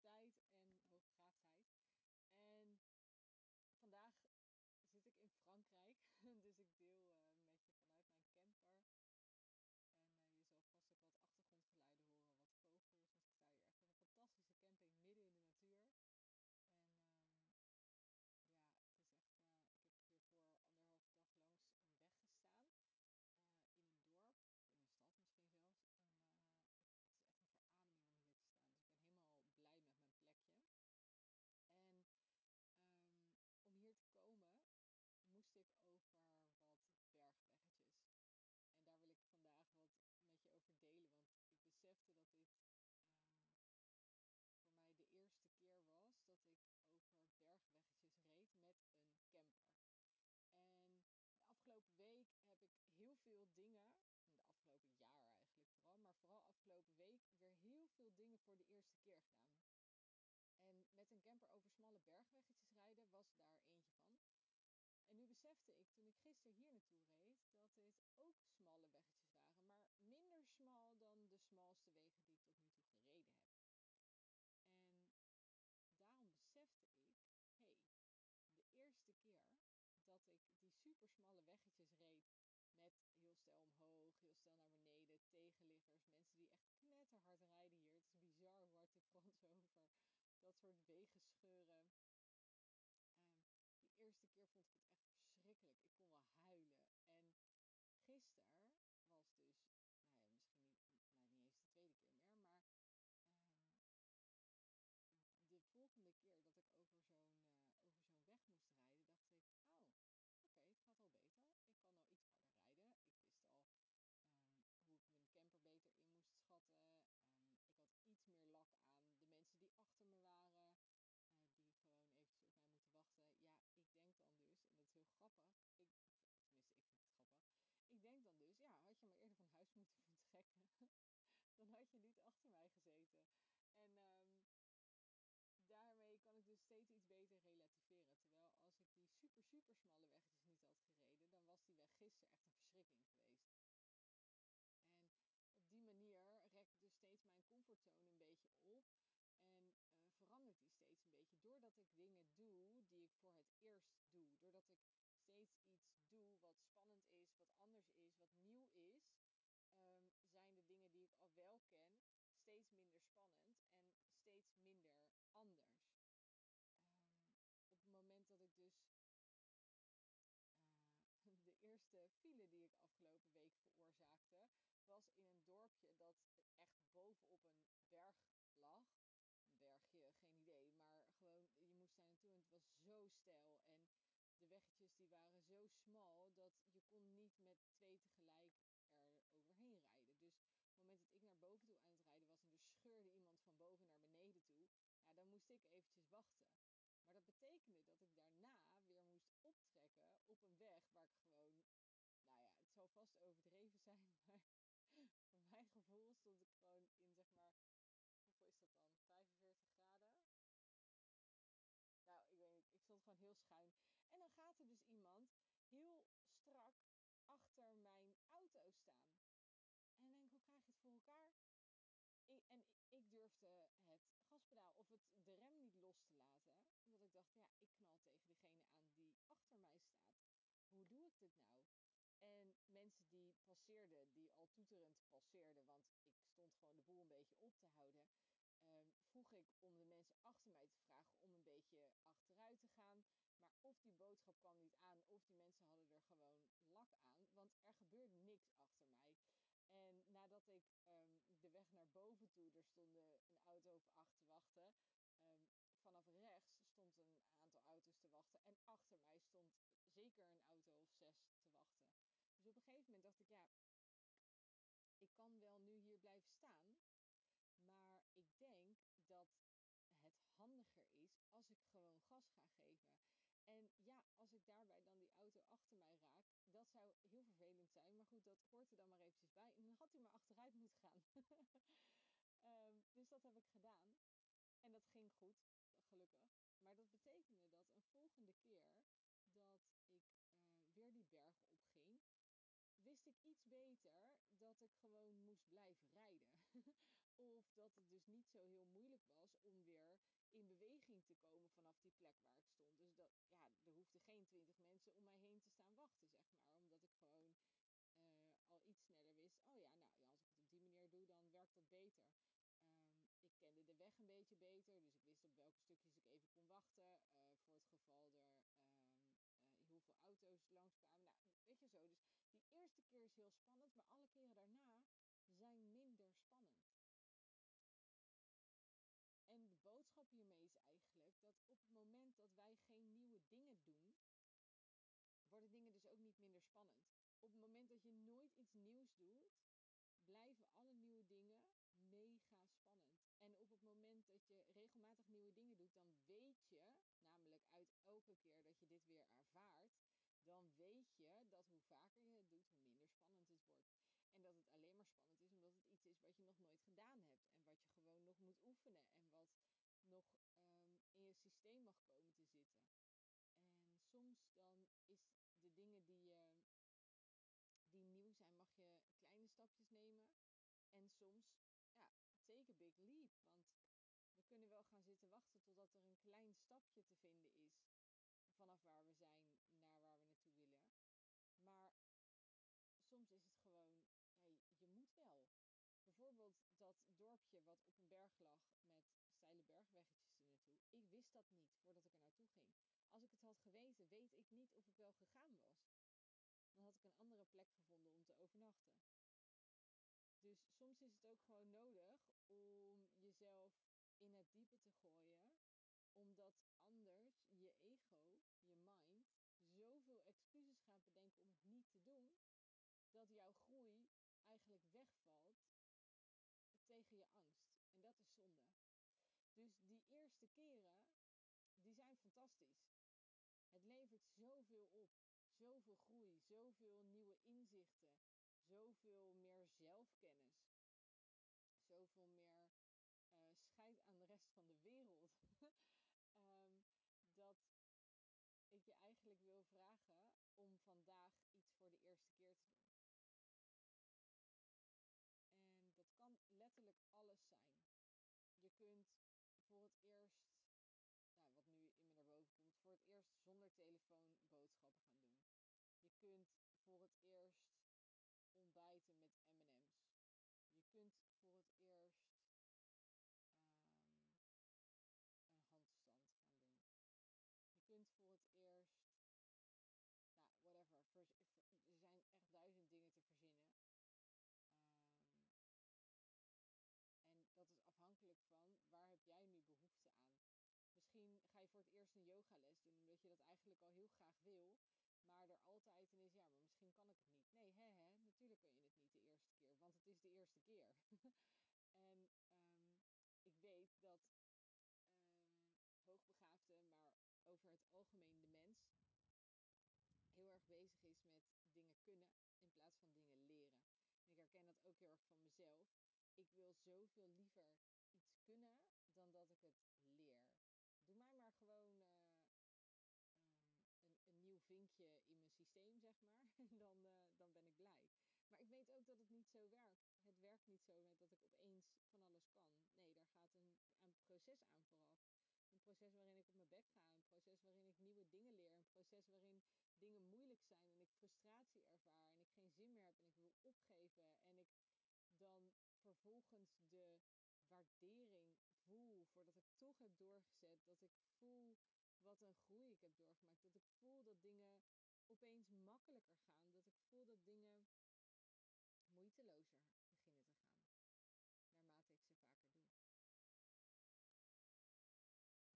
tijd en hoogbegaafdheid. En vandaag zit ik in Frankrijk, dus ik deel uh, met je vanuit mijn camper. En uh, je zal vast ook wat achtergrondgeluiden horen, wat vogels, want ik sta hier echt op een fantastische camping midden in de natuur. En um, ja, het is echt, uh, ik heb hiervoor anderhalve dag langs een weg gestaan. in een dorp, in een stad misschien zelfs. En het, het is echt een verademing om hier te staan. Dus ik ben helemaal blij met mijn plekje. En um, om hier te komen moest ik over wat bergweggetjes. En daar wil ik vandaag wat met je over delen. Want ik besefte dat dit uh, voor mij de eerste keer was dat ik over bergweggetjes reed met een camper. En de afgelopen week heb ik dingen, de afgelopen jaar eigenlijk vooral, maar vooral afgelopen week weer heel veel dingen voor de eerste keer gedaan. En met een camper over smalle bergweggetjes rijden was daar eentje van. En nu besefte ik toen ik gisteren hier naartoe reed dat dit ook smalle weggetjes waren, maar minder smal dan de smalste wegen die ik tot nu toe gereden heb. En daarom besefte ik, hé, hey, de eerste keer dat ik die super smalle weggetjes reed snel omhoog, heel snel naar beneden, tegenliggers, mensen die echt knetterhard rijden hier. Het is bizar hoe hard Frans over dat soort wegen scheuren. Um, die eerste keer vond ik het echt verschrikkelijk. Ik kon wel huilen. En gisteren was dus, nou ja, misschien niet, nou, niet eens de tweede keer meer, maar um, de volgende keer dat ik over zo'n uh, over zo'n weg moest rijden, dacht ik, oh, oké, het gaat al beter. Ik kan al iets harder rijden. Ik wist al um, hoe ik mijn camper beter in moest schatten. Um, ik had iets meer lak aan. De mensen die achter me waren, uh, die gewoon eventjes op mij moeten wachten. Ja, ik denk dan dus, en dat is heel grappig. Ik, tenminste, ik vind het grappig. Ik denk dan dus, ja, had je maar eerder van huis moeten vertrekken. dan had je niet achter mij gezeten. En um, daarmee kan ik dus steeds iets beter relativeren. Terwijl als ik die super, super smalle weggetjes niet had gereden, dan was die weg gisteren echt een verschrikking geweest. En op die manier rek ik dus steeds mijn comfortzone een beetje op. En uh, verandert die steeds een beetje. Doordat ik dingen doe die ik voor het eerst doe. Doordat ik steeds iets doe wat spannend is, wat anders is, wat nieuw is. Um, zijn de dingen die ik al wel ken steeds minder spannend en steeds minder anders. Um, op het moment dat ik dus uh, de eerste die ik afgelopen week veroorzaakte, was in een dorpje dat echt bovenop een berg lag een bergje, geen idee. Maar gewoon, je moest daar naartoe en het was zo steil. En de weggetjes die waren zo smal dat je kon niet met twee tegelijk er overheen rijden. Dus op het moment dat ik naar boven toe aan het rijden was en er scheurde iemand van boven naar beneden toe, ja, dan moest ik eventjes wachten. Maar dat betekende dat ik daarna weer moest optrekken op een weg waar ik gewoon, nou ja, het zal vast overdreven zijn, maar voor mijn gevoel stond ik gewoon in zeg maar hoeveel is dat dan? 45 graden? Nou, ik weet niet. Ik stond gewoon heel schuin. En dan gaat er dus iemand heel strak achter mijn auto staan. En dan denk hoe krijg je het voor elkaar? Ik, en ik durfde het gaspedaal of het, de rem niet los te laten. Omdat ik dacht, ja, ik knal tegen degene aan die achter mij staat. Hoe doe ik dit nou? En mensen die passeerden, die al toeterend passeerden, want ik stond gewoon de boel een beetje op te houden, um, vroeg ik om de mensen achter mij te vragen om een beetje achteruit te gaan. Maar of die boodschap kwam niet aan, of die mensen hadden er gewoon lak aan, want er gebeurde niks achter mij. En nadat ik um, de weg naar boven toe, er stonden een auto of acht te wachten. Um, vanaf rechts stond een aantal auto's te wachten. En achter mij stond zeker een auto of zes te wachten. Dus op een gegeven moment dacht ik, ja, ik kan wel nu hier blijven staan. Maar ik denk dat het handiger is als ik gewoon gas ga geven. En ja, als ik daarbij dan die auto achter mij raak, dat zou heel vervelend zijn. Maar goed, dat hoort er dan maar eventjes bij. En dan had hij maar achteruit moeten gaan. um, dus dat heb ik gedaan. En dat ging goed, gelukkig. Maar dat betekende dat een volgende keer dat ik uh, weer die berg opging, wist iets beter dat ik gewoon moest blijven rijden. of dat het dus niet zo heel moeilijk was om weer in beweging te komen vanaf die plek waar ik stond. Dus dat, ja, er hoefden geen twintig mensen om mij heen te staan wachten, zeg maar. Omdat ik gewoon uh, al iets sneller wist. Oh ja, nou als ik het op die manier doe, dan werkt dat beter. Um, ik kende de weg een beetje beter, dus ik wist op welke stukjes ik even kon wachten. Uh, voor het geval er um, uh, heel veel auto's langskwamen. Nou, weet je zo. Dus eerste keer is heel spannend, maar alle keren daarna zijn minder spannend. En de boodschap hiermee is eigenlijk dat op het moment dat wij geen nieuwe dingen doen, worden dingen dus ook niet minder spannend. Op het moment dat je nooit iets nieuws doet, blijven alle nieuwe dingen mega spannend. En op het moment dat je regelmatig nieuwe dingen doet, dan weet je, namelijk uit elke keer dat je dit weer ervaart, dan weet je dat hoe vaker je het doet, hoe minder spannend het wordt. En dat het alleen maar spannend is omdat het iets is wat je nog nooit gedaan hebt. En wat je gewoon nog moet oefenen. En wat nog um, in je systeem mag komen te zitten. En soms dan is de dingen die, je, die nieuw zijn, mag je kleine stapjes nemen. En soms, ja, a big leap. Want we kunnen wel gaan zitten wachten totdat er een klein stapje te vinden is vanaf waar we zijn naar waar we naartoe willen. Maar soms is het gewoon, ja, je moet wel. Dat dorpje wat op een berg lag met steile bergweggetjes er naartoe. Ik wist dat niet voordat ik er naartoe ging. Als ik het had geweten, weet ik niet of ik wel gegaan was. Dan had ik een andere plek gevonden om te overnachten. Dus soms is het ook gewoon nodig om jezelf in het diepe te gooien omdat anders je ego, je mind, zoveel excuses gaat bedenken om het niet te doen, dat jouw groei eigenlijk wegvalt je angst. En dat is zonde. Dus die eerste keren, die zijn fantastisch. Het levert zoveel op. Zoveel groei, zoveel nieuwe inzichten, zoveel meer zelfkennis, zoveel meer uh, scheid aan de rest van de wereld. um, dat ik je eigenlijk wil vragen om vandaag iets voor de eerste keer te doen. En dat kan letterlijk alles zijn. Je kunt voor het eerst, nou, wat nu in me naar boven komt, voor het eerst zonder telefoon boodschappen gaan doen. Je kunt voor het eerst ontbijten met MM's. Je kunt voor het eerst um, een handstand gaan doen. Je kunt voor het eerst, nou, whatever. Er zijn echt duizend dingen te verzinnen. Um, en dat is afhankelijk van waar heb jij nu behoefte aan. Misschien ga je voor het eerst een yogales doen, omdat je dat eigenlijk al heel graag wil. Maar er altijd in is, ja, maar misschien kan ik het niet. Nee, hè, hè, natuurlijk kan je het niet de eerste keer, want het is de eerste keer. en um, ik weet dat um, hoogbegaafde, maar over het algemeen de mens heel erg bezig is met dingen kunnen in plaats van dingen leren. En ik herken dat ook heel erg van mezelf. Ik wil zoveel liever iets kunnen dan dat ik het leer. Doe mij maar gewoon uh, um, een, een, in mijn systeem, zeg maar. Dan, uh, dan ben ik blij. Maar ik weet ook dat het niet zo werkt. Het werkt niet zo met dat ik opeens van alles kan. Nee, daar gaat een, een proces aan vooraf. Een proces waarin ik op mijn bek ga. Een proces waarin ik nieuwe dingen leer. Een proces waarin dingen moeilijk zijn en ik frustratie ervaar. En ik geen zin meer heb en ik wil opgeven. En ik dan vervolgens de waardering voel voordat ik toch heb doorgezet. Dat ik voel wat een groei ik heb doorgemaakt. Dat ik voel dat dingen opeens makkelijker gaan. Dat ik voel dat dingen moeitelozer beginnen te gaan. Naarmate ik ze vaker doe.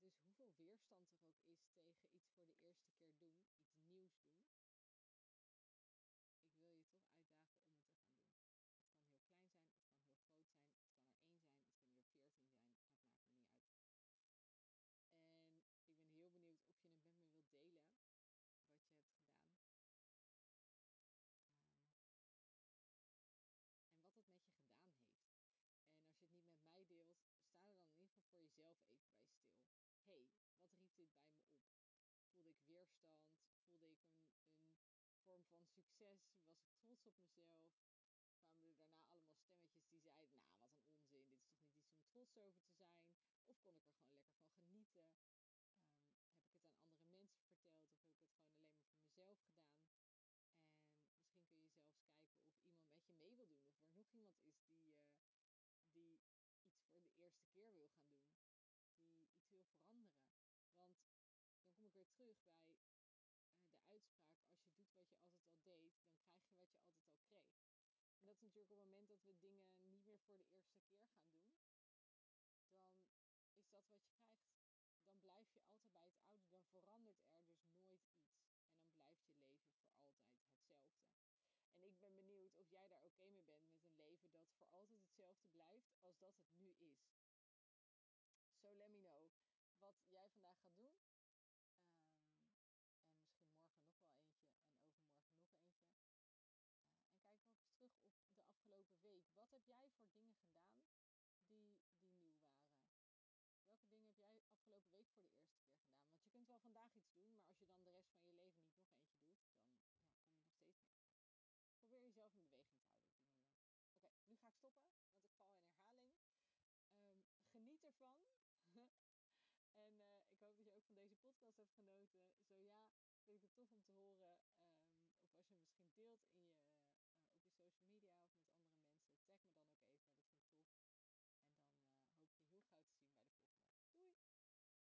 Dus hoeveel weerstand er ook is tegen iets voor de eerste keer doen, iets nieuws doen. Ik wil je toch uitdagen om het te gaan doen. Het kan heel klein zijn, het kan heel groot zijn, het kan er één zijn, het kunnen er veertien zijn, het maakt er niet uit. En ik ben heel benieuwd of je het met me wilt delen, wat je hebt gedaan. Um, en wat het met je gedaan heeft. En als je het niet met mij deelt, sta er dan in ieder geval voor jezelf even bij stil. hey, op? Voelde ik weerstand? Voelde ik een, vorm van succes? Was ik trots op mezelf? Kwamen er daarna allemaal stemmetjes die zeiden: Nou, wat een onzin, dit is toch niet iets om over te zijn? Of kon ik er gewoon lekker van genieten? Ehm, heb ik het aan andere mensen verteld? Of heb ik het gewoon alleen maar voor mezelf gedaan? En misschien kun je zelfs kijken of iemand met je mee wil doen. Of er nog iemand is die, uh, die iets voor de eerste keer wil gaan doen. Die iets wil veranderen. Terug bij uh, de uitspraak: als je doet wat je altijd al deed, dan krijg je wat je altijd al kreeg. En dat is natuurlijk op het moment dat we dingen niet meer voor de eerste keer gaan doen, dan is dat wat je krijgt. Dan blijf je altijd bij het oude, dan verandert er dus nooit iets. En dan blijft je leven voor altijd hetzelfde. En ik ben benieuwd of jij daar oké mee bent met een leven dat voor altijd hetzelfde blijft als dat het nu is. So let me know wat jij vandaag gaat doen. Um, en misschien morgen nog wel eentje en overmorgen nog eentje. Uh, en kijk ook eens terug op de afgelopen week. Wat heb jij dingen gedaan die, die nieuw waren? Welke dingen heb jij afgelopen week voor de eerste keer gedaan? Want je kunt wel vandaag iets doen, maar als je dan de rest van je leven niet nog eentje doet, dan ja, je nog steeds nergens. Probeer jezelf in beweging te houden. Oké, nu ga ik stoppen, want ik val in herhaling. Um, geniet ervan. en uh, ik hoop dat je ook van deze podcast hebt genoten. Zo ja, vind ik het tof om te horen. Um, of als je hem misschien deelt in je